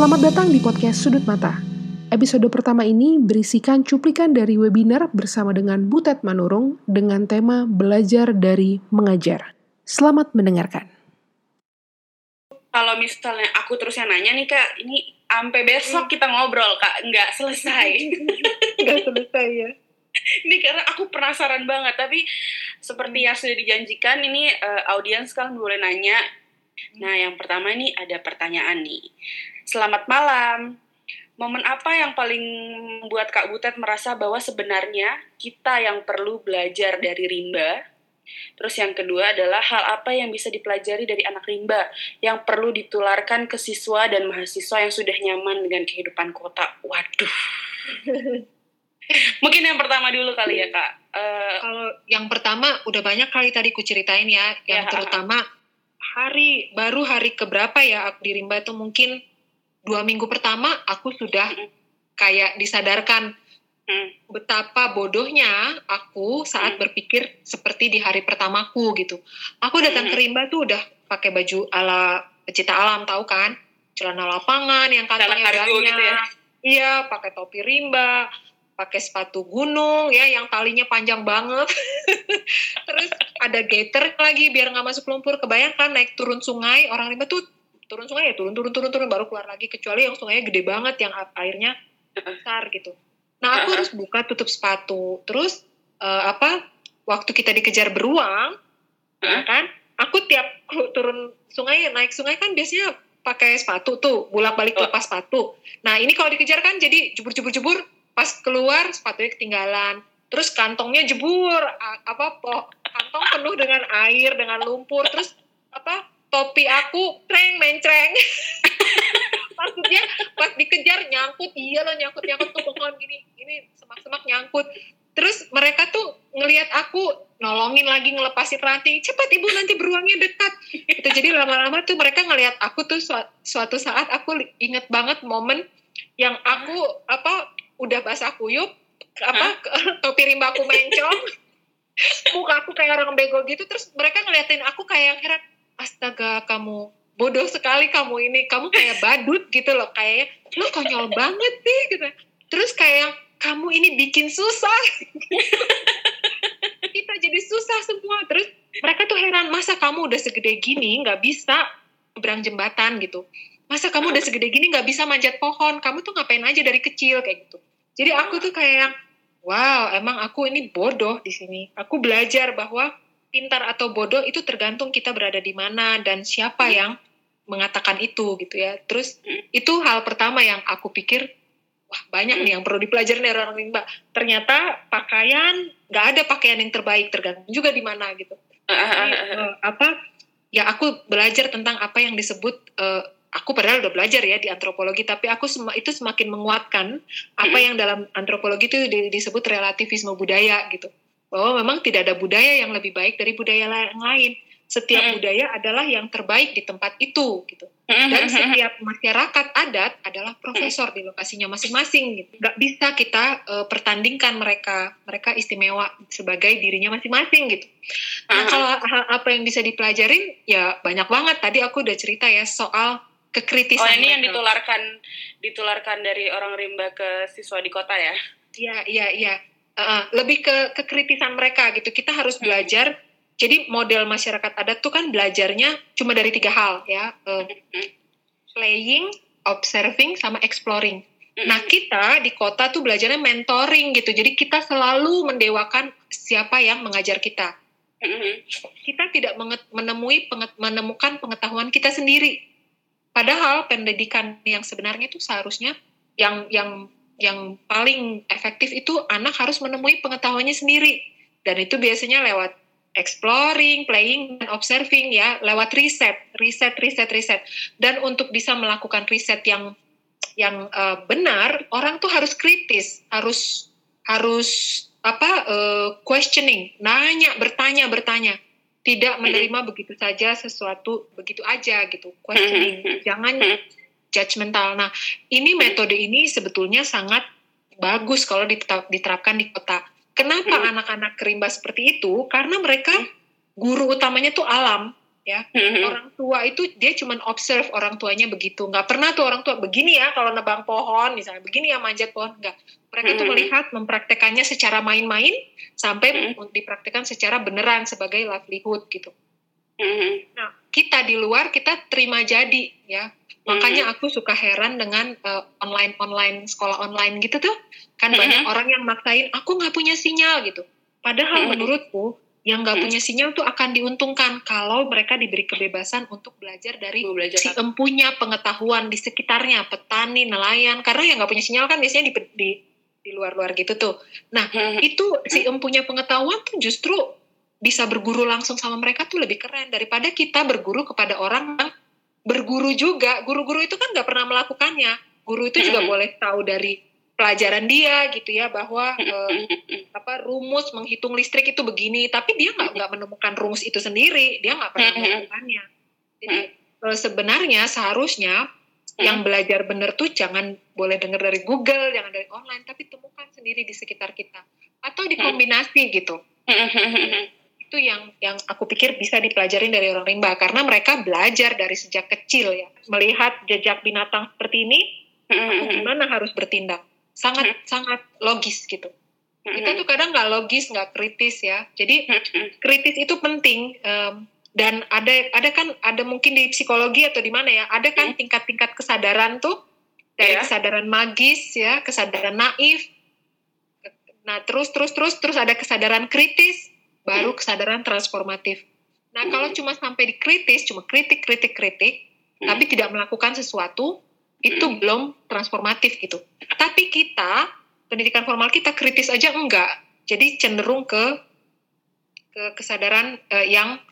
Selamat datang di podcast Sudut Mata. Episode pertama ini berisikan cuplikan dari webinar bersama dengan Butet Manurung dengan tema Belajar dari Mengajar. Selamat mendengarkan. Kalau misalnya aku terus yang nanya nih kak, ini sampai besok kita ngobrol kak, nggak selesai. Nggak selesai ya. ini karena aku penasaran banget, tapi seperti yang sudah dijanjikan, ini eh, audiens kan boleh nanya. Nah, yang pertama nih ada pertanyaan nih. Selamat malam. Momen apa yang paling membuat Kak Butet merasa bahwa sebenarnya kita yang perlu belajar dari rimba? Terus yang kedua adalah hal apa yang bisa dipelajari dari anak rimba yang perlu ditularkan ke siswa dan mahasiswa yang sudah nyaman dengan kehidupan kota. Waduh. Mungkin yang pertama dulu kali ya Kak. Eh, Kalau yang pertama udah banyak kali tadi ku ceritain ya, yang Ya. terutama hari baru hari keberapa ya aku di Rimba itu mungkin dua minggu pertama aku sudah Mm-mm. kayak disadarkan hmm, betapa bodohnya aku saat Mm. berpikir seperti di hari pertamaku gitu. Aku datang ke Mm. Rimba tuh udah pakai baju ala pecinta alam tahu kan? Celana lapangan yang kantongnya kargo banyak. gitu ya? Iya, pakai topi rimba, pakai sepatu gunung ya yang talinya panjang banget. Terus ada gaiter lagi biar nggak masuk lumpur. Kebayangkan naik turun sungai, orang rimba tuh turun sungai ya turun turun turun turun baru keluar lagi kecuali yang sungainya gede banget yang airnya besar gitu. Nah, aku harus buka tutup sepatu. Terus eh, apa? Waktu kita dikejar beruang, ya kan? Aku tiap turun sungai, naik sungai kan biasanya pakai sepatu tuh, bolak-balik Oh. lepas sepatu. Nah, ini kalau dikejar kan jadi jebur-jebur-jebur, pas keluar sepatunya ketinggalan. Terus kantongnya jebur, apa po, kantong penuh dengan air, dengan lumpur. Terus apa? Topi aku treng mencreng. Maksudnya pas dikejar nyangkut, iya loh nyangkut nyangkut tuh pohon gini, ini semak-semak nyangkut. Terus mereka tuh ngelihat aku nolongin lagi ngelepasin ranting, cepat ibu nanti beruangnya dekat. Itu jadi lama-lama tuh mereka ngelihat aku tuh sua- suatu saat aku inget banget momen yang aku apa udah basah kuyup, apa topi rimba aku mencong, muka aku kayak orang bego gitu. Terus mereka ngeliatin aku kayak yang heran, astaga kamu bodoh sekali kamu ini, kamu kayak badut gitu loh, kayaknya lo konyol banget sih gitu. Terus kayak kamu ini bikin susah. Kita jadi susah semua. Terus mereka tuh heran, masa kamu udah segede gini nggak bisa berang jembatan gitu. Masa kamu udah segede gini nggak bisa manjat pohon? Kamu tuh ngapain aja dari kecil kayak gitu. Jadi aku tuh kayak wow, emang aku ini bodoh di sini. Aku belajar bahwa pintar atau bodoh itu tergantung kita berada di mana dan siapa yang mengatakan itu gitu ya. Terus itu hal pertama yang aku pikir, wah banyak nih yang perlu dipelajari dari orang rimba. Ternyata pakaian nggak ada pakaian yang terbaik tergantung juga di mana gitu. Jadi, eh, apa? Ya aku belajar tentang apa yang disebut eh, aku padahal udah belajar ya di antropologi tapi aku sema- itu semakin menguatkan apa yang dalam antropologi itu di- disebut relativisme budaya gitu. Bahwa memang tidak ada budaya yang lebih baik dari budaya yang lain. Setiap Mm-mm. budaya adalah yang terbaik di tempat itu gitu dan setiap masyarakat adat adalah profesor di lokasinya masing-masing gitu. Gak bisa kita eh, pertandingkan mereka, mereka istimewa sebagai dirinya masing-masing gitu. Nah kalau hal apa yang bisa dipelajarin ya banyak banget. Tadi aku udah cerita ya soal kekritisan Oh ini yang mereka. ditularkan ditularkan dari orang rimba ke siswa di kota ya? Iya, iya, iya. Uh, lebih ke kekritisan mereka gitu. Kita harus Hmm. belajar. Jadi model masyarakat adat tuh kan belajarnya cuma dari tiga hal ya. Uh, Hmm. playing, observing, sama exploring. Mm-mm. Nah kita di kota tuh belajarnya mentoring gitu. Jadi kita selalu mendewakan siapa yang mengajar kita. Kita tidak menemui penget- menemukan pengetahuan kita sendiri. Padahal pendidikan yang sebenarnya itu seharusnya yang yang yang paling efektif itu anak harus menemui pengetahuannya sendiri. Dan itu biasanya lewat exploring, playing, dan observing ya, lewat riset, riset, riset, riset. Dan untuk bisa melakukan riset yang yang eh, benar, orang tuh harus kritis, harus harus apa eh, questioning, nanya, bertanya, bertanya. Tidak menerima begitu saja sesuatu begitu aja gitu, questioning. Jangan judgmental. Nah, ini metode ini sebetulnya sangat bagus kalau diterap- diterapkan di kota. Kenapa Hmm. anak-anak kerimba seperti itu? Karena mereka guru utamanya tuh alam, ya. Orang tua itu dia cuma observe orang tuanya begitu. Nggak pernah tuh orang tua begini ya kalau nebang pohon misalnya begini ya manjat pohon. Nggak. Mereka itu melihat mempraktekannya secara main-main sampai dipraktekkan secara beneran sebagai livelihood gitu. Nah kita di luar kita terima jadi ya makanya aku suka heran dengan uh, online online sekolah online gitu tuh. Kan banyak orang yang maksain aku nggak punya sinyal gitu. Padahal menurutku yang nggak punya sinyal tuh akan diuntungkan kalau mereka diberi kebebasan untuk belajar dari belajar si empunya pengetahuan di sekitarnya petani nelayan. Karena yang nggak punya sinyal kan biasanya di, di di luar-luar gitu tuh. Nah itu si empunya pengetahuan tuh justru bisa berguru langsung sama mereka tuh lebih keren daripada kita berguru kepada orang yang berguru juga. Guru-guru itu kan nggak pernah melakukannya. Guru itu juga boleh tahu dari pelajaran dia gitu ya bahwa uh, apa rumus menghitung listrik itu begini, tapi dia nggak nggak menemukan rumus itu sendiri, dia nggak pernah melakukannya. Jadi sebenarnya seharusnya yang belajar benar tuh jangan boleh dengar dari Google, jangan dari online, tapi temukan sendiri di sekitar kita. Atau dikombinasi gitu itu yang yang aku pikir bisa dipelajarin dari orang rimba. Karena mereka belajar dari sejak kecil ya. Melihat jejak binatang seperti ini aku gimana harus bertindak? Sangat sangat logis gitu. Kita tuh kadang nggak logis nggak kritis ya. Jadi kritis itu penting um, dan ada ada kan ada mungkin di psikologi atau di mana ya ada kan tingkat-tingkat kesadaran tuh. Dari yeah. kesadaran magis ya kesadaran naif. Nah terus terus terus terus ada kesadaran kritis baru kesadaran transformatif. Nah, kalau cuma sampai di kritis, cuma kritik, kritik, kritik, tapi tidak melakukan sesuatu, itu belum transformatif gitu. Tapi kita, pendidikan formal kita kritis aja enggak. Jadi cenderung ke ke kesadaran uh, yang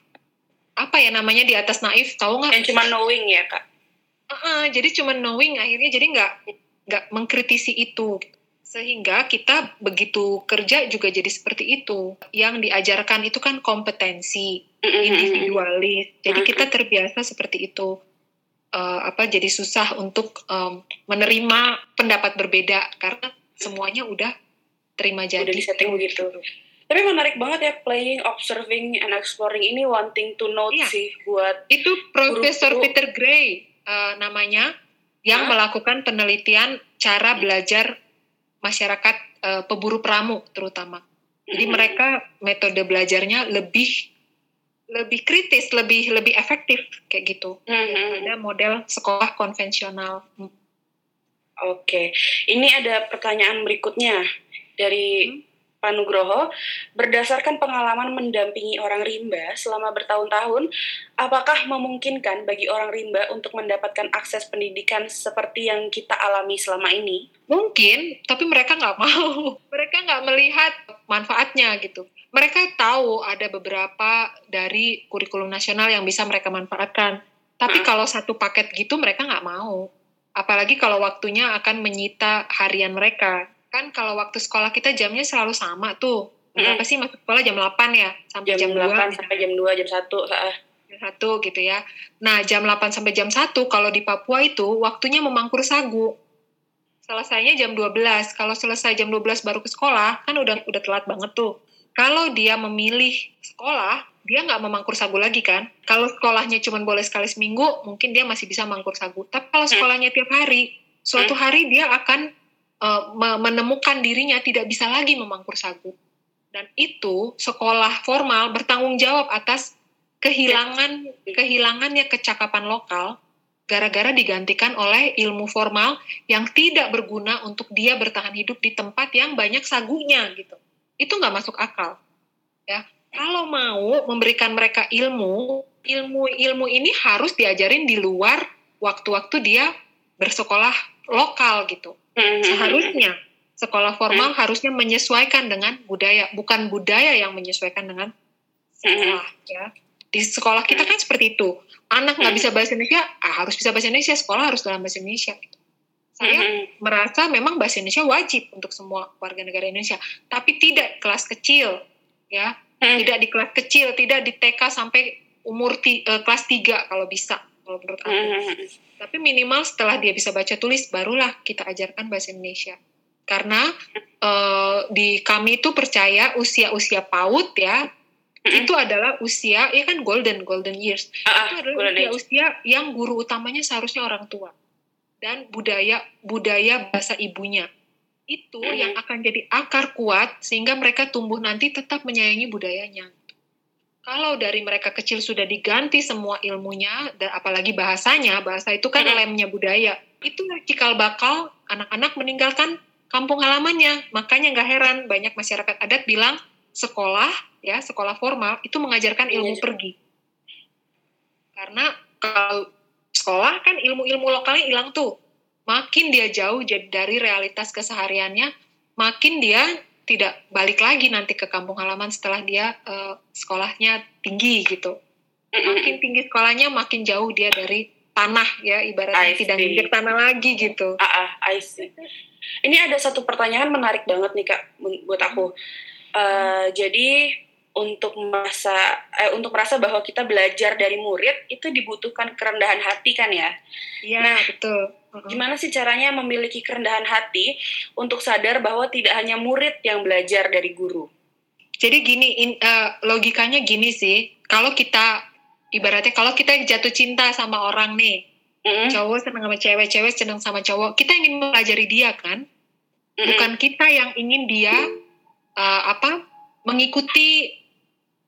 apa ya namanya di atas naif, tahu nggak? Yang cuma knowing ya kak. Uh -uh, jadi cuma knowing akhirnya jadi nggak nggak mengkritisi itu. Gitu. Sehingga kita begitu kerja juga jadi seperti itu. Yang diajarkan itu kan kompetensi, individualis. Jadi kita terbiasa seperti itu. Uh, apa jadi susah untuk um, menerima pendapat berbeda karena semuanya udah terima jadi. Udah disetting begitu. Tapi menarik banget ya playing, observing, and exploring ini wanting to know iya. sih buat itu Profesor Peter Gray uh, namanya yang Hah? melakukan penelitian cara belajar masyarakat uh, peburu pramu terutama. Jadi hmm. mereka metode belajarnya lebih lebih kritis, lebih lebih efektif kayak gitu hmm. ada model sekolah konvensional. Oke, ini ada pertanyaan berikutnya dari hmm. Pak Nugroho, berdasarkan pengalaman mendampingi orang rimba selama bertahun-tahun, apakah memungkinkan bagi orang rimba untuk mendapatkan akses pendidikan seperti yang kita alami selama ini? Mungkin, tapi mereka nggak mau. Mereka nggak melihat manfaatnya gitu. Mereka tahu ada beberapa dari kurikulum nasional yang bisa mereka manfaatkan. Tapi hmm. kalau satu paket gitu mereka nggak mau. Apalagi kalau waktunya akan menyita harian mereka kan kalau waktu sekolah kita jamnya selalu sama tuh. Hmm. sih masuk sekolah jam 8 ya? Sampai jam, jam 8 2, sampai jam 2, jam 1. Jam 1 gitu ya. Nah, jam 8 sampai jam 1 kalau di Papua itu waktunya memangkur sagu. Selesainya jam 12. Kalau selesai jam 12 baru ke sekolah, kan udah udah telat banget tuh. Kalau dia memilih sekolah, dia nggak memangkur sagu lagi kan. Kalau sekolahnya cuma boleh sekali seminggu, mungkin dia masih bisa mangkur sagu. Tapi kalau hmm. sekolahnya tiap hari, suatu hmm. hari dia akan uh, menemukan dirinya tidak bisa lagi memangkur sagu. Dan itu sekolah formal bertanggung jawab atas kehilangan kehilangannya kecakapan lokal gara-gara digantikan oleh ilmu formal yang tidak berguna untuk dia bertahan hidup di tempat yang banyak sagunya gitu. Itu nggak masuk akal. Ya, kalau mau memberikan mereka ilmu, ilmu-ilmu ini harus diajarin di luar waktu-waktu dia bersekolah lokal gitu. Hmm. Seharusnya sekolah formal hmm. harusnya menyesuaikan dengan budaya, bukan budaya yang menyesuaikan dengan sekolah ya. Di sekolah kita kan seperti itu. Anak nggak bisa bahasa Indonesia, ah, harus bisa bahasa Indonesia, sekolah harus dalam bahasa Indonesia. Saya merasa memang bahasa Indonesia wajib untuk semua warga negara Indonesia, tapi tidak kelas kecil, ya, tidak di kelas kecil, tidak di TK sampai umur ti, uh, kelas 3 kalau bisa kalau menurut aku. Mm-hmm. Tapi minimal setelah dia bisa baca tulis barulah kita ajarkan bahasa Indonesia. Karena uh, di kami itu percaya usia-usia PAUD ya itu adalah usia ya kan golden golden years Ah, itu adalah golden usia age. usia yang guru utamanya seharusnya orang tua dan budaya budaya bahasa ibunya itu Mhm. yang akan jadi akar kuat sehingga mereka tumbuh nanti tetap menyayangi budayanya kalau dari mereka kecil sudah diganti semua ilmunya dan apalagi bahasanya bahasa itu kan lemnya budaya. Itu cikal bakal anak-anak meninggalkan kampung halamannya. Makanya nggak heran banyak masyarakat adat bilang sekolah ya sekolah formal itu mengajarkan ilmu Iya. pergi. Karena kalau sekolah kan ilmu-ilmu lokalnya hilang tuh. Makin dia jauh dari realitas kesehariannya makin dia tidak balik lagi nanti ke kampung halaman setelah dia eh, sekolahnya tinggi gitu. Makin tinggi sekolahnya makin jauh dia dari tanah ya ibaratnya tidak nginjek tanah lagi gitu. Ah, ah, I see. Ini ada satu pertanyaan menarik banget nih kak buat aku. Eh, jadi untuk merasa eh, untuk merasa bahwa kita belajar dari murid itu dibutuhkan kerendahan hati kan ya. iya Nah, betul Mm-mm. Gimana sih caranya memiliki kerendahan hati untuk sadar bahwa tidak hanya murid yang belajar dari guru? Jadi gini, in- eh, logikanya gini sih, kalau kita ibaratnya kalau kita jatuh cinta sama orang nih, Mm, cowok senang sama cewek, cewek senang sama cowok, kita ingin mempelajari dia kan, mm, bukan kita yang ingin dia eh, apa mengikuti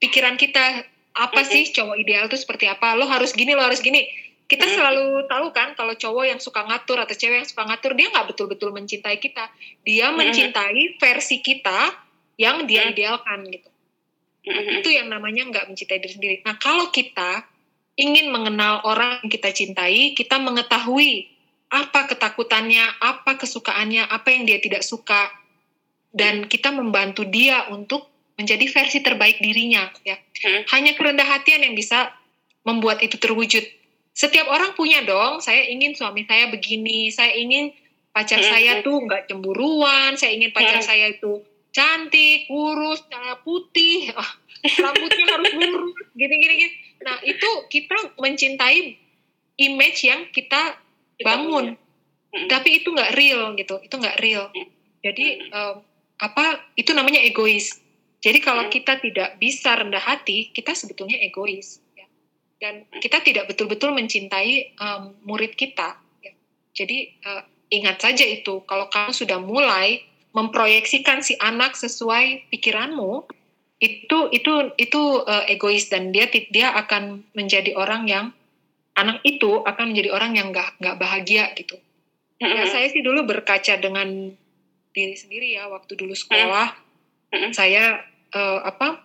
pikiran kita apa sih cowok ideal itu seperti apa, lo harus gini, lo harus gini. Kita selalu tahu kan kalau cowok yang suka ngatur atau cewek yang suka ngatur dia nggak betul-betul mencintai kita, dia mencintai versi kita yang dia idealkan gitu. Itu yang namanya nggak mencintai diri sendiri. Nah, kalau kita ingin mengenal orang yang kita cintai, kita mengetahui apa ketakutannya, apa kesukaannya, apa yang dia tidak suka, dan kita membantu dia untuk menjadi versi terbaik dirinya. Ya, Hmm. hanya kerendah hatian yang bisa membuat itu terwujud. Setiap orang punya dong. Saya ingin suami saya begini, saya ingin pacar Hmm, saya hmm. tuh nggak cemburuan, saya ingin pacar Hmm. saya itu cantik, kurus, putih, ah, rambutnya harus lurus, gini-gini. gini. Nah itu kita mencintai image yang kita Kita bangun, punya. Mm. tapi itu nggak real gitu, itu nggak real. Hmm. Jadi em, apa? Itu namanya egois. Jadi kalau Hmm. kita tidak bisa rendah hati, kita sebetulnya egois. ya. Dan kita tidak betul-betul mencintai em, murid kita. ya. Jadi eh, ingat saja itu, kalau kamu sudah mulai memproyeksikan si anak sesuai pikiranmu, itu itu itu eh, egois dan dia dia akan menjadi orang yang anak itu akan menjadi orang yang nggak nggak bahagia gitu. Mm, Ya, mm, saya sih dulu berkaca dengan diri sendiri ya waktu dulu sekolah. Mm-mm. Saya eh, apa?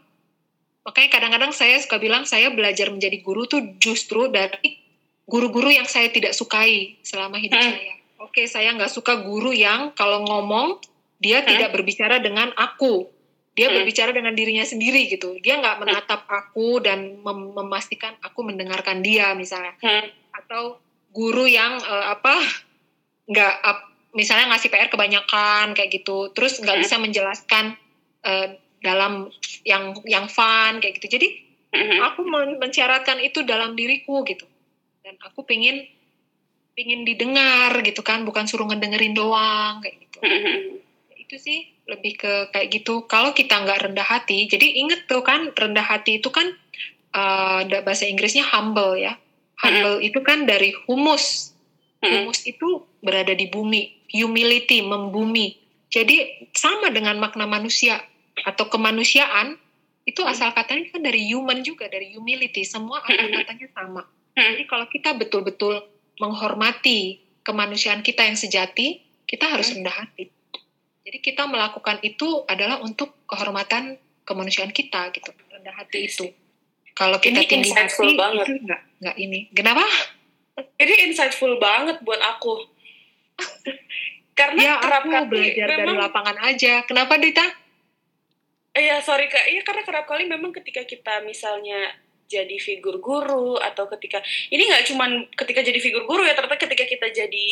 Makanya kadang-kadang saya suka bilang saya belajar menjadi guru tuh justru dari guru-guru yang saya tidak sukai selama hidup Mm. saya. Oke, saya nggak suka guru yang kalau ngomong dia Mm. tidak berbicara dengan aku. Dia Mm. berbicara dengan dirinya sendiri gitu. Dia nggak menatap aku dan mem- memastikan aku mendengarkan dia misalnya mm, atau guru yang eh, apa nggak misalnya ngasih PR kebanyakan kayak gitu terus nggak Hmm. bisa menjelaskan eh, dalam yang yang fun kayak gitu. Jadi mm, mm. aku men- mensyaratkan itu dalam diriku gitu. Dan aku pingin pingin didengar gitu kan. Bukan suruh ngedengerin doang kayak gitu. Mm, mm, itu sih lebih ke kayak gitu. Kalau kita nggak rendah hati jadi inget tuh kan rendah hati itu kan da- bahasa Inggrisnya humble ya. Humble itu kan dari humus. Humus itu berada di bumi. Humility membumi. Jadi sama dengan makna manusia atau kemanusiaan itu Hmm. asal katanya kan dari human juga dari humility semua asal Hmm. katanya sama Mm, jadi kalau kita betul-betul menghormati kemanusiaan kita yang sejati, kita harus Hmm. rendah hati. Jadi kita melakukan itu adalah untuk kehormatan kemanusiaan kita gitu, rendah hati itu. Kalau kita Ini tinggi hati, banget. itu enggak, enggak ini. Kenapa? Ini insightful banget buat aku. Karena Ya aku belajar dari memang lapangan aja. Kenapa Dita? Iya, sorry Kak. Iya, karena kerap kali memang ketika kita misalnya jadi figur guru atau ketika ini nggak cuman ketika jadi figur guru ya ternyata ketika kita jadi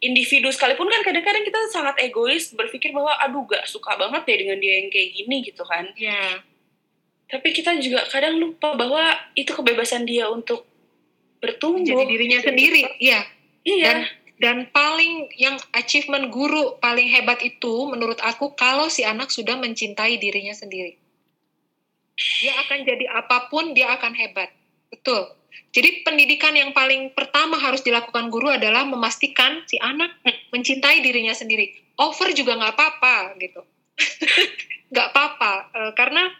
individu sekalipun kan kadang-kadang kita sangat egois berpikir bahwa aduh gak suka banget deh dengan dia yang kayak gini gitu kan Ya, tapi kita juga kadang lupa bahwa itu kebebasan dia untuk bertumbuh jadi dirinya sendiri. Iya. iya Dan dan paling yang achievement guru paling hebat itu menurut aku kalau si anak sudah mencintai dirinya sendiri. dia akan jadi apa pun dia akan hebat. Betul. Jadi pendidikan yang paling pertama harus dilakukan guru adalah memastikan si anak mencintai dirinya sendiri. Over juga nggak apa-apa gitu. Nggak apa-apa. E, karena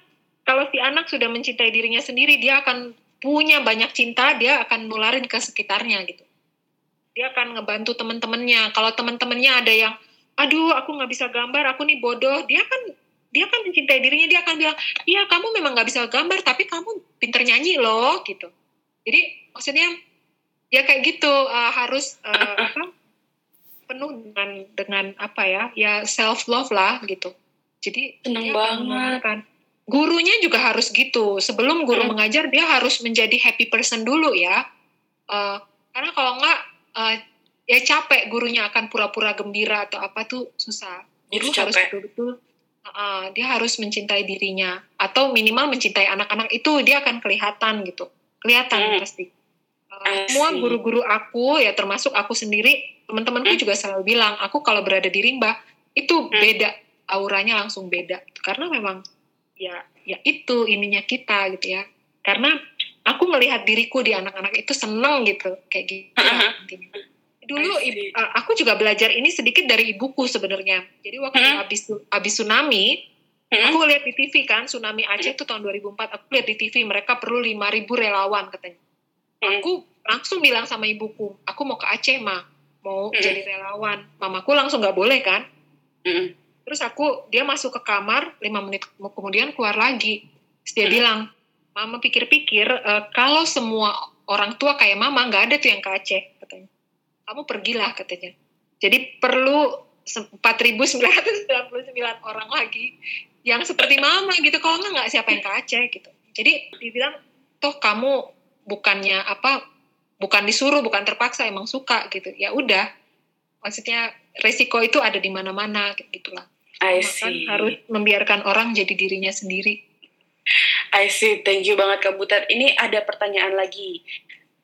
kalau si anak sudah mencintai dirinya sendiri dia akan punya banyak cinta dia akan nularin ke sekitarnya gitu dia akan ngebantu teman-temannya kalau teman-temannya ada yang aduh aku nggak bisa gambar aku nih bodoh dia kan dia kan mencintai dirinya. Dia akan bilang iya kamu memang nggak bisa gambar tapi kamu pinter nyanyi loh gitu. Jadi maksudnya ya kayak gitu uh, harus uh, apa penuh dengan dengan apa ya ya self love lah gitu. Jadi seneng banget. kan gurunya juga harus gitu. Sebelum guru hmm. mengajar dia harus menjadi happy person dulu ya. Uh, karena kalau enggak uh, ya capek gurunya akan pura-pura gembira atau apa tuh susah. Guru Itu harus betul-betul uh, dia harus mencintai dirinya atau minimal mencintai anak-anak itu dia akan kelihatan gitu. Kelihatan hmm. pasti. Uh, semua guru-guru aku ya termasuk aku sendiri teman-temanku hmm. juga selalu bilang aku kalau berada di rimba itu hmm. beda auranya langsung beda. Karena memang ya ya itu ininya kita gitu ya. Karena aku melihat diriku di anak-anak itu seneng gitu kayak gitu dulu ibu, uh, aku juga belajar ini sedikit dari ibuku sebenarnya jadi waktu hmm? habis habis tsunami hmm? aku lihat di TV kan tsunami Aceh itu tahun 2004 aku lihat di TV mereka perlu 5000 relawan katanya hmm? aku langsung bilang sama ibuku aku mau ke Aceh mah mau hmm? jadi relawan mamaku langsung nggak boleh kan hmm? terus aku dia masuk ke kamar lima menit kemudian keluar lagi terus dia hmm? bilang mama pikir-pikir uh, kalau semua orang tua kayak mama nggak ada tuh yang ke Aceh katanya kamu pergilah katanya. Jadi perlu 4.999 orang lagi yang seperti mama gitu. Kalau enggak, enggak siapa yang ke Aceh gitu. Jadi dibilang, toh kamu bukannya apa, bukan disuruh, bukan terpaksa, emang suka gitu. Ya udah, maksudnya resiko itu ada di mana-mana gitu lah. I kan see. Kan harus membiarkan orang jadi dirinya sendiri. I see, thank you banget Kak Butet. Ini ada pertanyaan lagi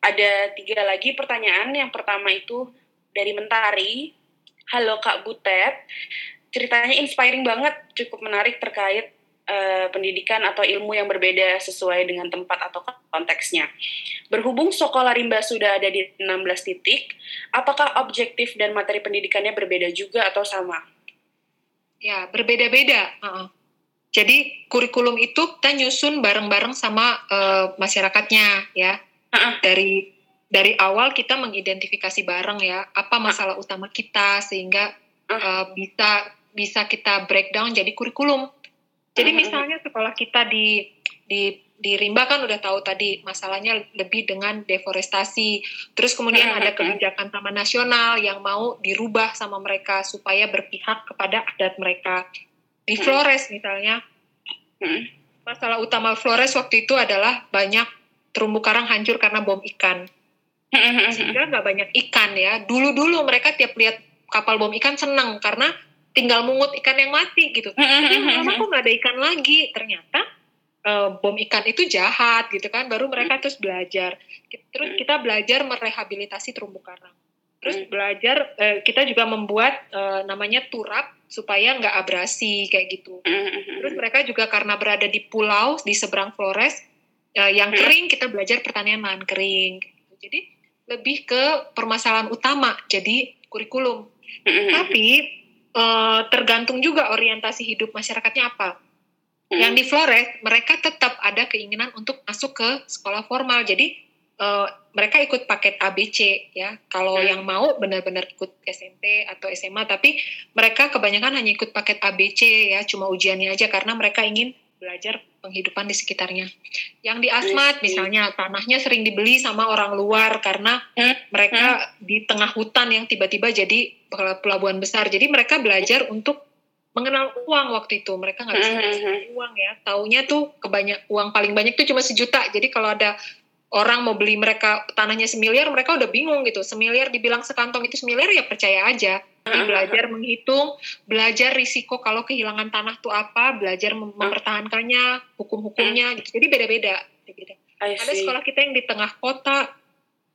ada tiga lagi pertanyaan. Yang pertama itu dari Mentari. Halo Kak Butet. Ceritanya inspiring banget, cukup menarik terkait uh, pendidikan atau ilmu yang berbeda sesuai dengan tempat atau konteksnya. Berhubung sekolah rimba sudah ada di 16 titik, apakah objektif dan materi pendidikannya berbeda juga atau sama? Ya, berbeda-beda. Uh -uh. Jadi kurikulum itu kita nyusun bareng-bareng sama uh, masyarakatnya ya. Dari dari awal kita mengidentifikasi bareng ya. Apa masalah utama kita sehingga uh, bisa bisa kita breakdown jadi kurikulum. Jadi misalnya sekolah kita di di di Rimba kan udah tahu tadi masalahnya lebih dengan deforestasi. Terus kemudian ada kebijakan taman nasional yang mau dirubah sama mereka supaya berpihak kepada adat mereka. Di Flores misalnya, masalah utama Flores waktu itu adalah banyak terumbu karang hancur karena bom ikan. Sehingga nggak banyak ikan ya. Dulu-dulu mereka tiap lihat kapal bom ikan senang karena tinggal mungut ikan yang mati gitu. Tapi lama kok nggak ada ikan lagi. Ternyata uh, bom ikan itu jahat gitu kan. Baru mereka terus belajar. Terus kita belajar merehabilitasi terumbu karang. Terus belajar uh, kita juga membuat uh, namanya turap supaya nggak abrasi kayak gitu. Terus mereka juga karena berada di pulau di seberang Flores uh, yang kering kita belajar pertanian lahan kering. Jadi lebih ke permasalahan utama jadi kurikulum. Tapi uh, tergantung juga orientasi hidup masyarakatnya apa. Yang di Flores mereka tetap ada keinginan untuk masuk ke sekolah formal. Jadi uh, mereka ikut paket ABC ya kalau hmm. yang mau benar-benar ikut SMP atau SMA tapi mereka kebanyakan hanya ikut paket ABC ya cuma ujiannya aja karena mereka ingin belajar penghidupan di sekitarnya. Yang di Asmat misalnya tanahnya sering dibeli sama orang luar karena hmm? mereka hmm? di tengah hutan yang tiba-tiba jadi pelabuhan besar. Jadi mereka belajar untuk mengenal uang waktu itu. Mereka nggak bisa hmm. uang ya. Taunya tuh kebanyak uang paling banyak tuh cuma sejuta. Jadi kalau ada orang mau beli mereka tanahnya semiliar, mereka udah bingung gitu. Semiliar dibilang sekantong itu semiliar ya percaya aja belajar menghitung, belajar risiko kalau kehilangan tanah tuh apa, belajar mem mempertahankannya, hukum-hukumnya gitu. Jadi beda-beda. Ada sekolah kita yang di tengah kota,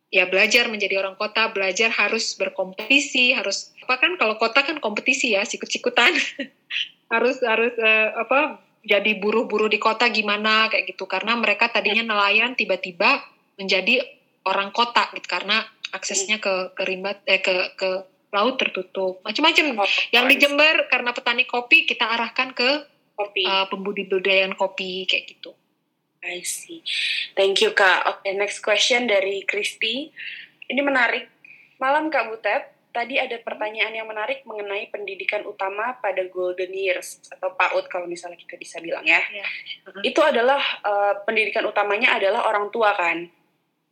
ya belajar menjadi orang kota, belajar harus berkompetisi, harus apa kan kalau kota kan kompetisi ya, sikut-sikutan. harus harus uh, apa jadi buruh-buruh di kota gimana kayak gitu karena mereka tadinya nelayan tiba-tiba menjadi orang kota gitu karena aksesnya ke ke rimba eh ke ke laut tertutup macam-macam Oh, yang di Jember karena petani kopi kita arahkan ke kopi. uh, pembudidayaan kopi kayak gitu I see. Thank you Kak. Oke, next question dari Kristi. Ini menarik. Malam Kak Butet, tadi ada pertanyaan yang menarik mengenai pendidikan utama pada golden years atau PAUD kalau misalnya kita bisa bilang ya. Iya. Itu adalah uh, pendidikan utamanya adalah orang tua kan.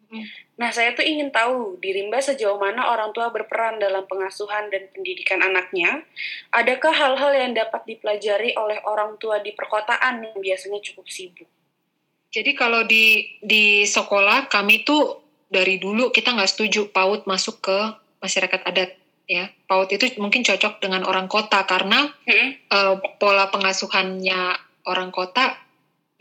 Mm. Nah, saya tuh ingin tahu di Rimba sejauh mana orang tua berperan dalam pengasuhan dan pendidikan anaknya. Adakah hal-hal yang dapat dipelajari oleh orang tua di perkotaan yang biasanya cukup sibuk? Jadi kalau di di sekolah kami tuh dari dulu kita nggak setuju PAUD masuk ke masyarakat adat ya. PAUD itu mungkin cocok dengan orang kota karena Mm-mm. eh, pola pengasuhannya orang kota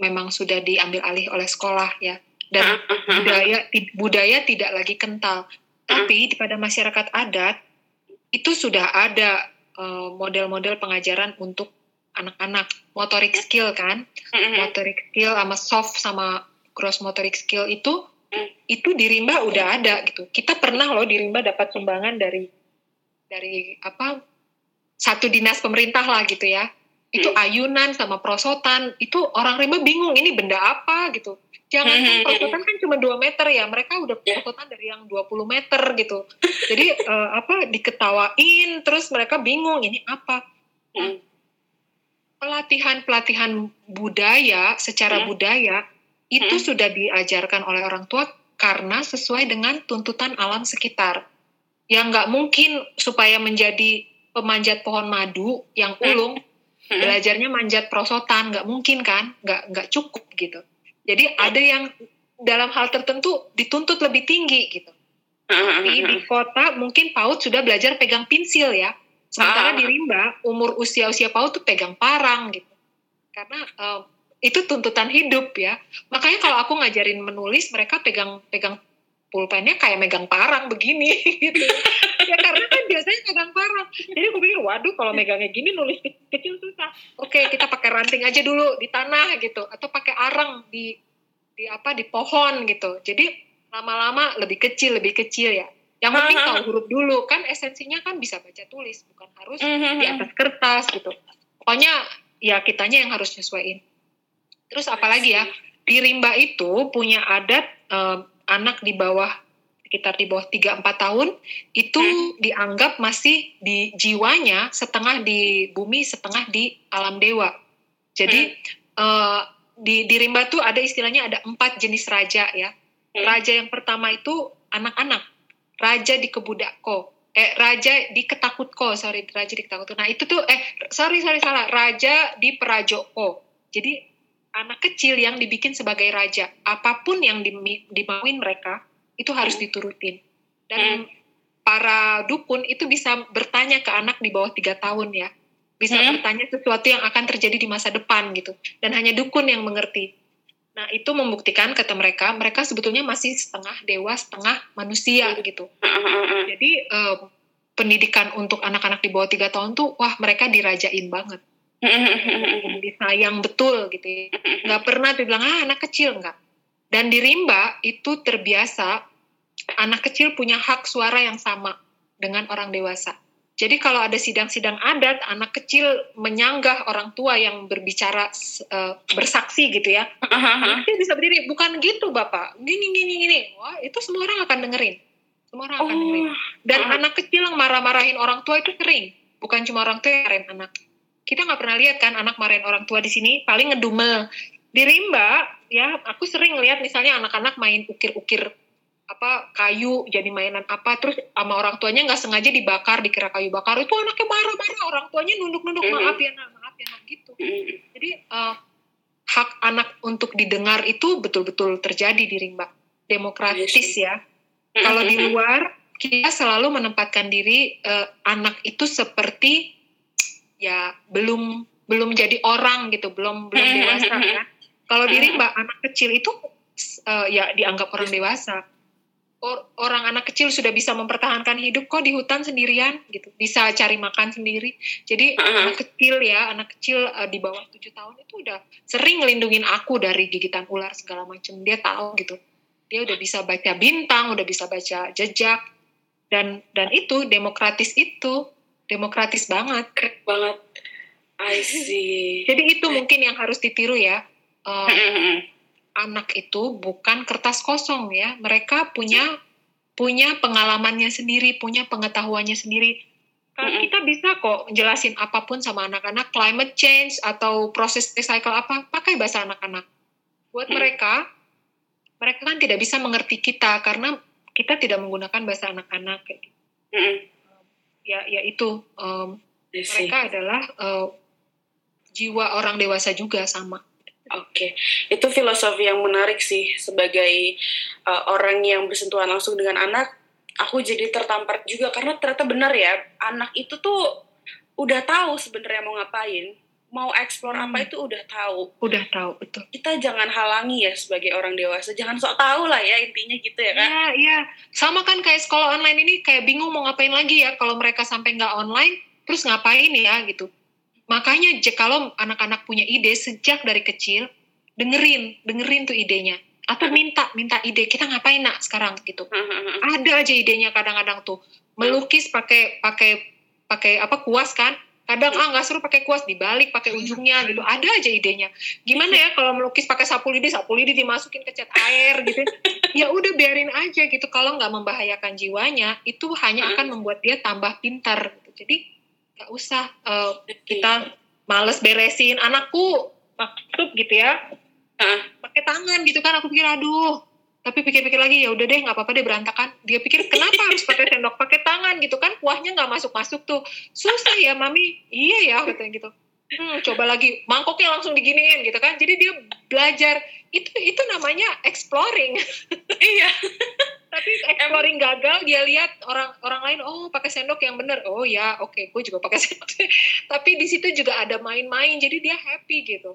memang sudah diambil alih oleh sekolah ya. Dan budaya budaya tidak lagi kental. Tapi di- pada masyarakat adat itu sudah ada eh, model-model pengajaran untuk anak-anak motorik skill kan motorik skill sama soft sama gross motorik skill itu. Itu di Rimba udah ada gitu. Kita pernah loh di Rimba dapat sumbangan dari dari apa satu dinas pemerintah lah gitu ya. Itu Hmm. ayunan sama prosotan. Itu orang Rimba bingung ini benda apa gitu. Jangan kan Hmm. prosotan kan cuma 2 meter ya. Mereka udah Ya. prosotan dari yang 20 meter gitu. Jadi eh, apa diketawain terus mereka bingung ini apa Mm. pelatihan-pelatihan budaya secara Hmm. budaya itu Hmm. sudah diajarkan oleh orang tua karena sesuai dengan tuntutan alam sekitar. Yang nggak mungkin supaya menjadi pemanjat pohon madu yang Hmm. ulung Mm-mm. belajarnya manjat prosotan nggak mungkin kan nggak nggak cukup gitu. Jadi ada yang dalam hal tertentu dituntut lebih tinggi gitu. Tapi di kota mungkin PAUD sudah belajar pegang pensil ya. Sementara Ah. di Rimba umur usia-usia PAUD tuh pegang parang gitu. Karena eh, itu tuntutan hidup ya. Makanya kalau aku ngajarin menulis mereka pegang pegang pulpennya kayak megang parang begini gitu. ya karena kan biasanya megang parang. Jadi aku pikir waduh kalau megangnya gini nulis ke- kecil susah. Oke, kita pakai ranting aja dulu di tanah gitu atau pakai arang di di apa di pohon gitu. Jadi lama-lama lebih kecil lebih kecil ya. Yang penting Ah, ah, tahu huruf dulu kan esensinya kan bisa baca tulis bukan harus Mm-hmm. di atas kertas gitu. Pokoknya ya kitanya yang harus nyesuaiin. Terus apalagi ya di Rimba itu punya adat eh, anak di bawah sekitar di bawah 3-4 tahun itu Hmm. dianggap masih di jiwanya setengah di bumi setengah di alam dewa. Jadi eh, di di Rimba tuh ada istilahnya ada empat jenis raja ya. Hmm. Raja yang pertama itu anak-anak. Raja di Kebudakko. Eh, raja di Ketakutko, sorry, raja di Ketakutko. Nah, itu tuh, eh, sorry, sorry, salah. Raja di Perajoko. Jadi, anak kecil yang dibikin sebagai raja. Apa pun yang dimauin mereka, itu harus Hmm. diturutin. Dan para dukun itu bisa bertanya ke anak di bawah tiga tahun ya. Bisa Hmm. bertanya sesuatu yang akan terjadi di masa depan gitu. Dan hanya dukun yang mengerti. Nah, itu membuktikan kata mereka, mereka sebetulnya masih setengah dewa, setengah manusia gitu. Jadi eh, pendidikan untuk anak-anak di bawah tiga tahun tuh, wah mereka dirajain banget, disayang betul gitu. ya. Nggak pernah dibilang ah anak kecil nggak. Dan di Rimba itu terbiasa anak kecil punya hak suara yang sama dengan orang dewasa. Jadi kalau ada sidang-sidang adat, anak kecil menyanggah orang tua yang berbicara eh, bersaksi gitu ya. Anak kecil bisa berdiri, bukan gitu bapak, gini gini gini. Wah itu semua orang akan dengerin, semua orang akan dengerin. Oh, Dan Ah. anak kecil yang marah-marahin orang tua itu sering, bukan cuma orang tua yang marahin anak. Kita nggak pernah lihat kan anak marahin orang tua di sini, paling ngedumel. Di Rimba, ya aku sering lihat misalnya anak-anak main ukir-ukir apa kayu jadi mainan apa terus sama orang tuanya nggak sengaja dibakar dikira kayu bakar. Itu anaknya marah-marah orang tuanya nunduk-nunduk maaf ya nak maaf ya nak gitu. Jadi eh, hak anak untuk didengar itu betul-betul terjadi di Rimba. Demokratis Iya ya. Kalau di luar kita selalu menempatkan diri eh, anak itu seperti ya belum belum jadi orang gitu belum belum dewasa ya kalau di Rimba anak kecil itu eh, ya dianggap orang dewasa. Or- orang anak kecil sudah bisa mempertahankan hidup kok di hutan sendirian gitu. Bisa cari makan sendiri. Jadi Uh-uh. anak kecil ya anak kecil uh, di bawah tujuh tahun itu udah sering ngelindungin aku dari gigitan ular segala macam dia tahu gitu. Dia udah bisa baca bintang udah bisa baca jejak. Dan dan itu demokratis itu demokratis banget Keren banget. I see. jadi itu mungkin yang harus ditiru ya Uh, anak itu bukan kertas kosong ya. Mereka punya punya pengalamannya sendiri, punya pengetahuannya sendiri. Mm-mm. Kita bisa kok jelasin apa pun sama anak-anak, climate change atau proses recycle apa, pakai bahasa anak-anak. Buat mereka, mereka kan tidak bisa mengerti kita karena kita tidak menggunakan bahasa anak-anak. kayak gitu. Ya itu um, mereka adalah uh, jiwa orang dewasa juga sama. Oke, itu filosofi yang menarik sih sebagai uh, orang yang bersentuhan langsung dengan anak. Aku jadi tertampar juga karena ternyata benar ya, anak itu tuh udah tahu sebenarnya mau ngapain, mau eksplor Hmm. apa itu udah tahu. Udah tahu betul. Kita jangan halangi ya sebagai orang dewasa, jangan sok tahu lah ya intinya gitu ya kan. Iya, iya. Sama kan kayak sekolah online ini kayak bingung mau ngapain lagi ya kalau mereka sampai nggak online, terus ngapain ya gitu. Makanya kalau anak-anak punya ide sejak dari kecil, dengerin, dengerin tuh idenya. Atau minta, minta ide, kita ngapain nak sekarang gitu. Ada aja idenya kadang-kadang tuh. Melukis pakai pakai pakai apa kuas kan? Kadang ah nggak seru pakai kuas dibalik pakai ujungnya gitu. Ada aja idenya. Gimana ya kalau melukis pakai sapu lidi, sapu lidi dimasukin ke cat air gitu. ya udah biarin aja gitu. Kalau nggak membahayakan jiwanya, itu hanya akan membuat dia tambah pintar. Gitu. Jadi nggak usah eh, kita males beresin anakku maksud gitu ya pakai tangan gitu kan aku pikir aduh tapi pikir-pikir lagi ya udah deh nggak apa-apa deh berantakan. Dia pikir kenapa harus pakai sendok pakai tangan? Gitu kan kuahnya nggak masuk-masuk tuh. Susah ya mami. Iya ya katanya gitu. Hmm, coba lagi. Mangkoknya langsung diginiin gitu kan. Jadi dia belajar. Itu itu namanya exploring. Iya. tapi exploring gagal dia lihat orang orang lain oh pakai sendok yang bener. Oh ya oke gue juga pakai sendok. Tapi di situ juga ada main-main jadi dia happy gitu.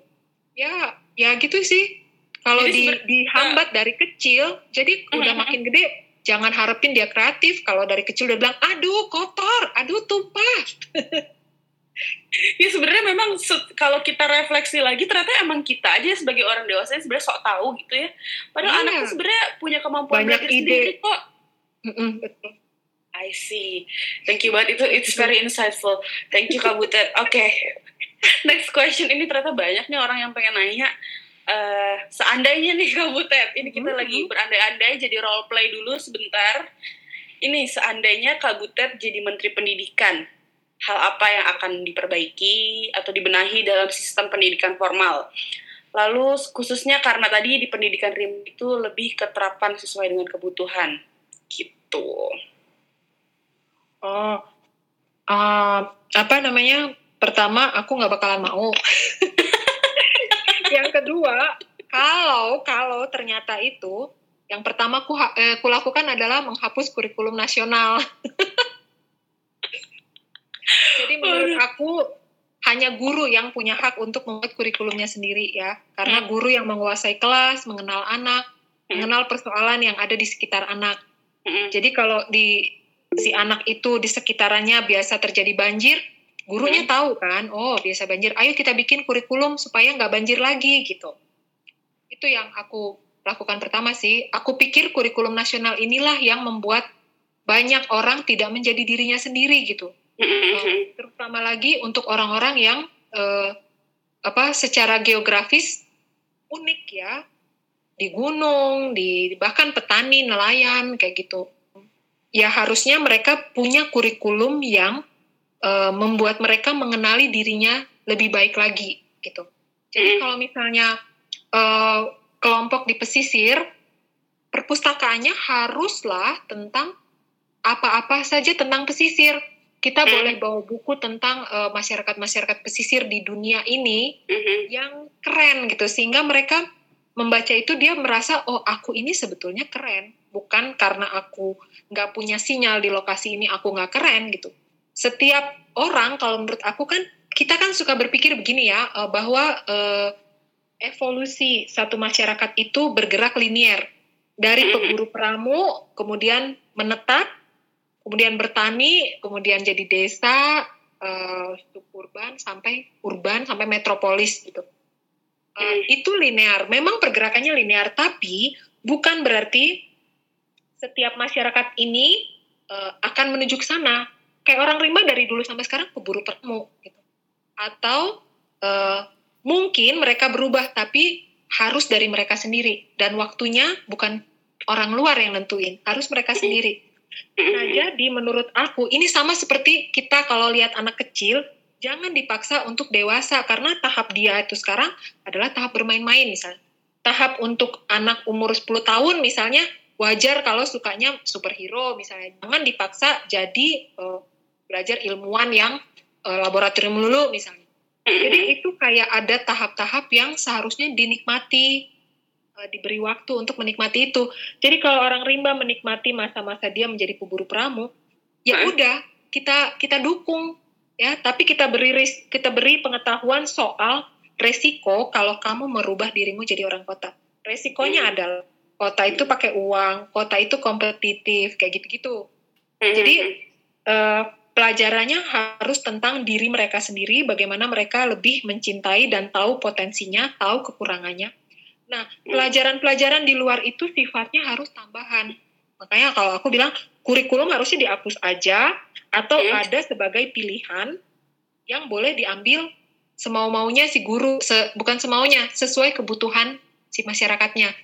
Ya ya gitu sih kalau di dihambat dari kecil jadi udah Mhm. makin gede jangan harapin dia kreatif kalau dari kecil udah bilang aduh kotor aduh tumpah Ya sebenarnya memang se- kalau kita refleksi lagi ternyata emang kita aja sebagai orang dewasa sebenarnya sok tahu gitu ya. Padahal Iya. anak tuh sebenarnya punya kemampuan Banyak belajar ide. sendiri kok. Mm-mm, betul I see. Thank you banget itu it's very insightful. Thank you Kak Butet. Oke. Next question ini ternyata banyak nih orang yang pengen nanya. Eh, seandainya nih Kak Butet, ini kita Mhm. lagi berandai-andai jadi role play dulu sebentar. Ini seandainya Kak Butet jadi Menteri Pendidikan, hal apa yang akan diperbaiki atau dibenahi dalam sistem pendidikan formal? Lalu khususnya karena tadi di pendidikan RIM itu lebih keterapan sesuai dengan kebutuhan. Gitu. oh uh, apa namanya pertama aku nggak bakalan mau kedua kalau kalau ternyata itu yang pertama ku eh, kulakukan adalah menghapus kurikulum nasional jadi menurut aku hanya guru yang punya hak untuk membuat kurikulumnya sendiri ya karena Hmm. guru yang menguasai kelas mengenal anak Hmm. mengenal persoalan yang ada di sekitar anak Mm-mm. jadi kalau di si anak itu di sekitarannya biasa terjadi banjir, gurunya Hmm. tahu kan, oh biasa banjir, ayo kita bikin kurikulum supaya nggak banjir lagi gitu. Itu yang aku lakukan pertama sih. Aku pikir kurikulum nasional inilah yang membuat banyak orang tidak menjadi dirinya sendiri gitu. Mm-mm. Terutama lagi untuk orang-orang yang eh, apa secara geografis unik ya di gunung, di bahkan petani, nelayan kayak gitu. Ya harusnya mereka punya kurikulum yang eh, membuat mereka mengenali dirinya lebih baik lagi gitu. Jadi Mm. kalau misalnya eh, kelompok di pesisir, perpustakaannya haruslah tentang apa-apa saja tentang pesisir. Kita Mm. boleh bawa buku tentang eh, masyarakat-masyarakat pesisir di dunia ini Mhm. yang keren gitu sehingga mereka membaca itu dia merasa oh aku ini sebetulnya keren bukan karena aku nggak punya sinyal di lokasi ini aku nggak keren gitu setiap orang kalau menurut aku kan kita kan suka berpikir begini ya eh, bahwa eh, evolusi satu masyarakat itu bergerak linier. Dari peburu pramu kemudian menetap kemudian bertani kemudian jadi desa uh, suburban sampai urban sampai metropolis gitu. Uh, itu linear memang pergerakannya linear tapi bukan berarti setiap masyarakat ini uh, akan menuju ke sana kayak orang rimba dari dulu sampai sekarang peburu pramu gitu atau uh, mungkin mereka berubah tapi harus dari mereka sendiri dan waktunya bukan orang luar yang nentuin, harus mereka sendiri. Nah, jadi menurut aku ini sama seperti kita kalau lihat anak kecil, jangan dipaksa untuk dewasa karena tahap dia itu sekarang adalah tahap bermain-main misalnya. Tahap untuk anak umur 10 tahun misalnya wajar kalau sukanya superhero misalnya. Jangan dipaksa jadi uh, belajar ilmuwan yang uh, laboratorium dulu misalnya. Jadi itu kayak ada tahap-tahap yang seharusnya dinikmati, uh, diberi waktu untuk menikmati itu. Jadi kalau orang rimba menikmati masa-masa dia menjadi pemburu pramu, ya udah kita kita dukung ya, tapi kita beri kita beri pengetahuan soal resiko kalau kamu merubah dirimu jadi orang kota. Resikonya adalah kota itu pakai uang, kota itu kompetitif kayak gitu-gitu. Jadi uh, pelajarannya harus tentang diri mereka sendiri, bagaimana mereka lebih mencintai dan tahu potensinya, tahu kekurangannya. Nah, pelajaran-pelajaran di luar itu sifatnya harus tambahan. Makanya kalau aku bilang kurikulum harusnya dihapus aja atau hmm. ada sebagai pilihan yang boleh diambil semau-maunya si guru, se, bukan semaunya, sesuai kebutuhan si masyarakatnya.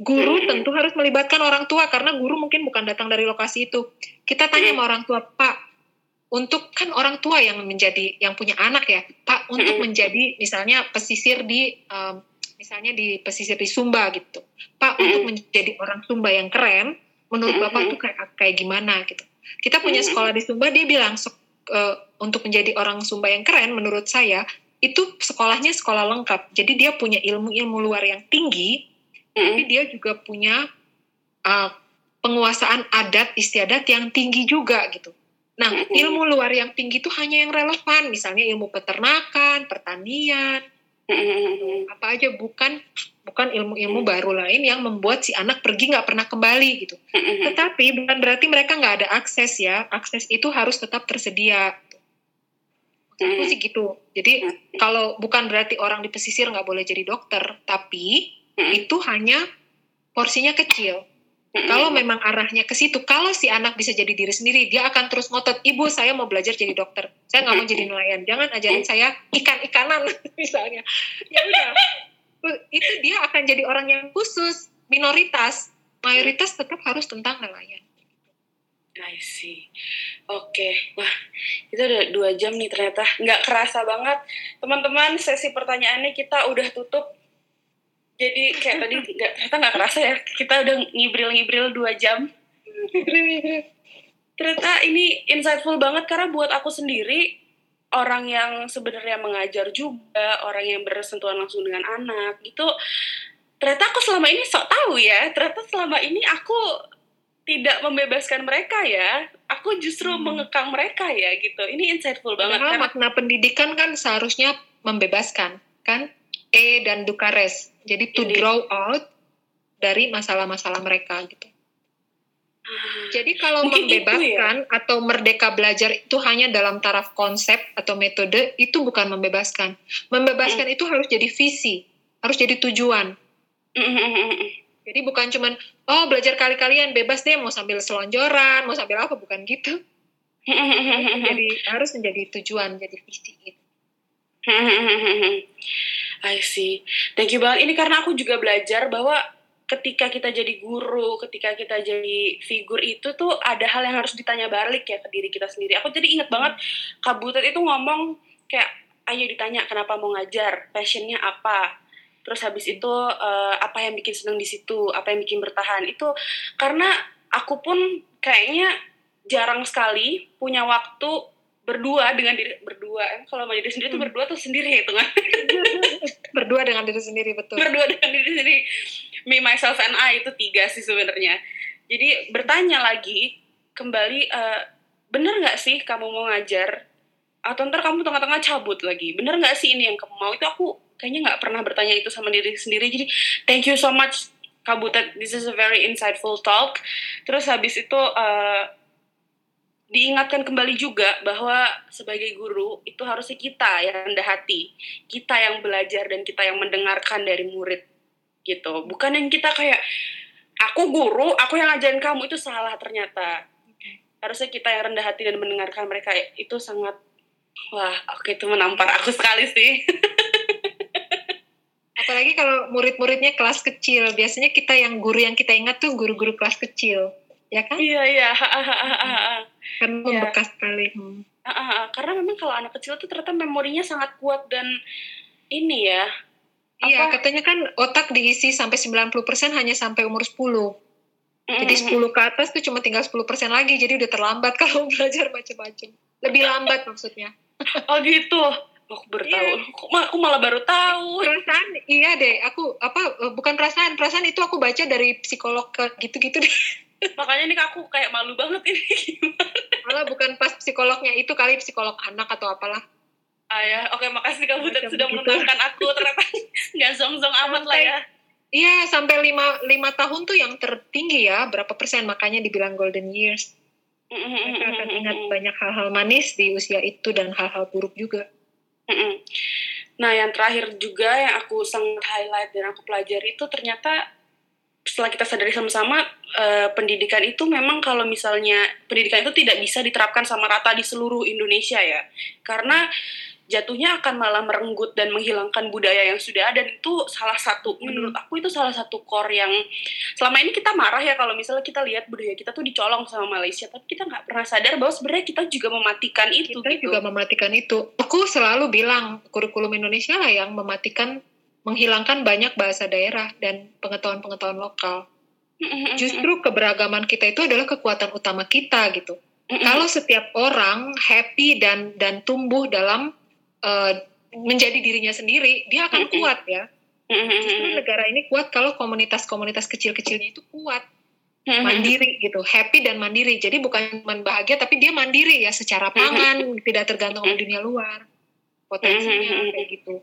Guru tentu harus melibatkan orang tua karena guru mungkin bukan datang dari lokasi itu. Kita tanya sama orang tua, Pak, untuk kan orang tua yang menjadi yang punya anak ya. Pak untuk menjadi misalnya pesisir di um, misalnya di pesisir di Sumba gitu. Pak untuk menjadi orang Sumba yang keren menurut bapak tuh kayak kayak gimana gitu. Kita punya sekolah di Sumba dia bilang uh, untuk menjadi orang Sumba yang keren menurut saya itu sekolahnya sekolah lengkap. Jadi dia punya ilmu-ilmu luar yang tinggi tapi dia juga punya uh, penguasaan adat istiadat yang tinggi juga gitu Nah, ilmu luar yang tinggi itu hanya yang relevan, misalnya ilmu peternakan, pertanian, apa aja bukan bukan ilmu-ilmu baru lain yang membuat si anak pergi nggak pernah kembali gitu. Tetapi bukan berarti mereka nggak ada akses ya, akses itu harus tetap tersedia. Aku sih gitu. Jadi kalau bukan berarti orang di pesisir nggak boleh jadi dokter, tapi itu hanya porsinya kecil. Kalau memang arahnya ke situ, kalau si anak bisa jadi diri sendiri, dia akan terus ngotot, ibu saya mau belajar jadi dokter, saya nggak mau jadi nelayan, jangan ajarin saya ikan-ikanan misalnya. Ya udah, itu dia akan jadi orang yang khusus, minoritas, mayoritas tetap harus tentang nelayan. I see. Oke, okay. wah itu udah dua jam nih ternyata nggak kerasa banget. Teman-teman, sesi pertanyaannya kita udah tutup jadi kayak tadi nggak ternyata nggak kerasa ya kita udah ngibril-ngibril dua jam. Ternyata ini insightful banget karena buat aku sendiri orang yang sebenarnya mengajar juga orang yang bersentuhan langsung dengan anak itu ternyata aku selama ini sok tahu ya ternyata selama ini aku tidak membebaskan mereka ya aku justru hmm. mengekang mereka ya gitu. Ini insightful banget karena makna pendidikan kan seharusnya membebaskan kan E dan Dukares. Jadi to draw out dari masalah-masalah mereka gitu. Jadi kalau Mungkin ya? membebaskan ya? atau merdeka belajar itu hanya dalam taraf konsep atau metode itu bukan membebaskan. Membebaskan mm. itu harus jadi visi, harus jadi tujuan. Jadi bukan cuman oh belajar kali-kalian bebas deh mau sambil selonjoran, mau sambil apa bukan gitu. jadi harus menjadi tujuan, jadi visi gitu. I see. Thank you banget. Ini karena aku juga belajar bahwa ketika kita jadi guru, ketika kita jadi figur itu tuh ada hal yang harus ditanya balik ya ke diri kita sendiri. Aku jadi inget banget Kak Butet itu ngomong kayak, ayo ditanya kenapa mau ngajar, passionnya apa, terus habis itu uh, apa yang bikin seneng di situ, apa yang bikin bertahan. Itu karena aku pun kayaknya jarang sekali punya waktu berdua dengan diri berdua kalau sama diri sendiri hmm. tuh berdua tuh sendiri itu kan berdua dengan diri sendiri betul. Berdua dengan diri sendiri. Me myself and I itu tiga sih sebenarnya. Jadi bertanya lagi kembali uh, bener nggak sih kamu mau ngajar? Atau ntar kamu tengah-tengah cabut lagi? Bener nggak sih ini yang kamu mau? Itu aku kayaknya nggak pernah bertanya itu sama diri sendiri. Jadi thank you so much Kabutet, this is a very insightful talk. Terus habis itu uh, diingatkan kembali juga bahwa sebagai guru itu harusnya kita yang rendah hati, kita yang belajar dan kita yang mendengarkan dari murid gitu. Bukan yang kita kayak aku guru, aku yang ngajarin kamu itu salah ternyata. Harusnya kita yang rendah hati dan mendengarkan mereka itu sangat wah, oke itu menampar aku sekali sih. Apalagi kalau murid-muridnya kelas kecil, biasanya kita yang guru yang kita ingat tuh guru-guru kelas kecil ya kan? Iya iya. Kan membekas ya. sekali. Hmm. Karena memang kalau anak kecil tuh ternyata memorinya sangat kuat dan ini ya. Iya, katanya kan otak diisi sampai 90% hanya sampai umur 10. Jadi 10 ke atas tuh cuma tinggal 10% lagi, jadi udah terlambat kalau belajar macam-macam. Lebih lambat maksudnya. Oh gitu. Aku baru iya. tahu. Aku malah baru tahu. Perasaan, iya deh. Aku apa? Bukan perasaan, perasaan itu aku baca dari psikolog ke gitu-gitu deh makanya nih aku kayak malu banget ini malah bukan pas psikolognya itu kali psikolog anak atau apalah. Ah ya. Oke makasih kamu Macam sudah gitu. menenangkan aku. Ternyata nggak zong-zong amat lah ya. Iya sampai lima, lima tahun tuh yang tertinggi ya berapa persen. Makanya dibilang golden years. Mereka akan ingat banyak hal-hal manis di usia itu dan hal-hal buruk juga. Nah yang terakhir juga yang aku sangat highlight dan aku pelajari itu ternyata setelah kita sadari sama-sama uh, pendidikan itu memang kalau misalnya pendidikan itu tidak bisa diterapkan sama rata di seluruh Indonesia ya karena jatuhnya akan malah merenggut dan menghilangkan budaya yang sudah ada dan itu salah satu hmm. menurut aku itu salah satu core yang selama ini kita marah ya kalau misalnya kita lihat budaya kita tuh dicolong sama Malaysia tapi kita nggak pernah sadar bahwa sebenarnya kita juga mematikan itu kita gitu. juga mematikan itu aku selalu bilang kurikulum Indonesia lah yang mematikan menghilangkan banyak bahasa daerah dan pengetahuan-pengetahuan lokal. Justru keberagaman kita itu adalah kekuatan utama kita gitu. Kalau setiap orang happy dan dan tumbuh dalam uh, menjadi dirinya sendiri, dia akan kuat ya. Justru negara ini kuat kalau komunitas-komunitas kecil-kecilnya itu kuat, mandiri gitu, happy dan mandiri. Jadi bukan cuma bahagia, tapi dia mandiri ya secara pangan, tidak tergantung sama dunia luar. Potensinya kayak gitu.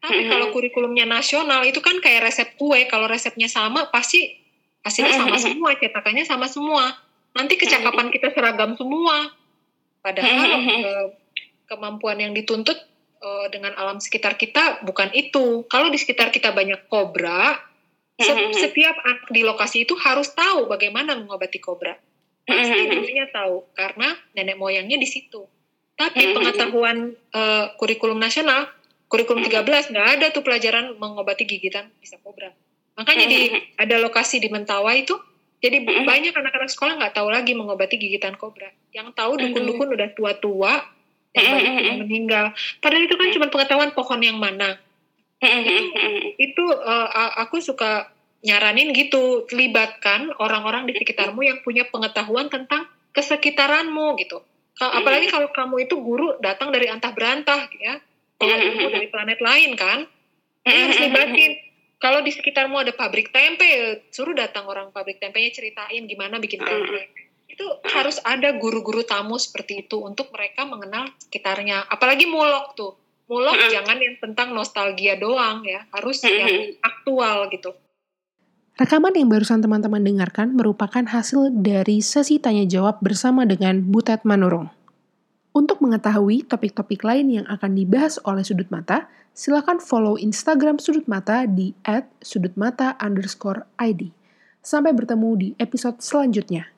Tapi mm-hmm. kalau kurikulumnya nasional itu kan kayak resep kue, kalau resepnya sama pasti hasilnya sama semua, cetakannya sama semua. Nanti kecakapan kita seragam semua. Padahal eh, kemampuan yang dituntut eh, dengan alam sekitar kita bukan itu. Kalau di sekitar kita banyak kobra, setiap anak di lokasi itu harus tahu bagaimana mengobati kobra. Pasti dulunya tahu karena nenek moyangnya di situ. Tapi pengetahuan uh, kurikulum nasional kurikulum 13 nggak ada tuh pelajaran mengobati gigitan bisa kobra. Makanya di ada lokasi di Mentawai itu jadi banyak anak-anak sekolah nggak tahu lagi mengobati gigitan kobra. Yang tahu dukun-dukun udah tua-tua yang banyak yang meninggal. Padahal itu kan cuma pengetahuan pohon yang mana. itu, itu uh, aku suka nyaranin gitu, libatkan orang-orang di sekitarmu yang punya pengetahuan tentang kesekitaranmu gitu. Apalagi kalau kamu itu guru datang dari antah berantah ya, kalau dari planet lain kan ini harus libatin. Kalau di sekitarmu ada pabrik tempe suruh datang orang pabrik tempenya ceritain gimana bikin tempe. Itu harus ada guru-guru tamu seperti itu untuk mereka mengenal sekitarnya. Apalagi mulok tuh. Mulok jangan yang tentang nostalgia doang ya. Harus yang aktual gitu. Rekaman yang barusan teman-teman dengarkan merupakan hasil dari sesi tanya jawab bersama dengan Butet Manurung. Untuk mengetahui topik-topik lain yang akan dibahas oleh Sudut Mata, silakan follow Instagram Sudut Mata di @sudutmata_id. Sampai bertemu di episode selanjutnya.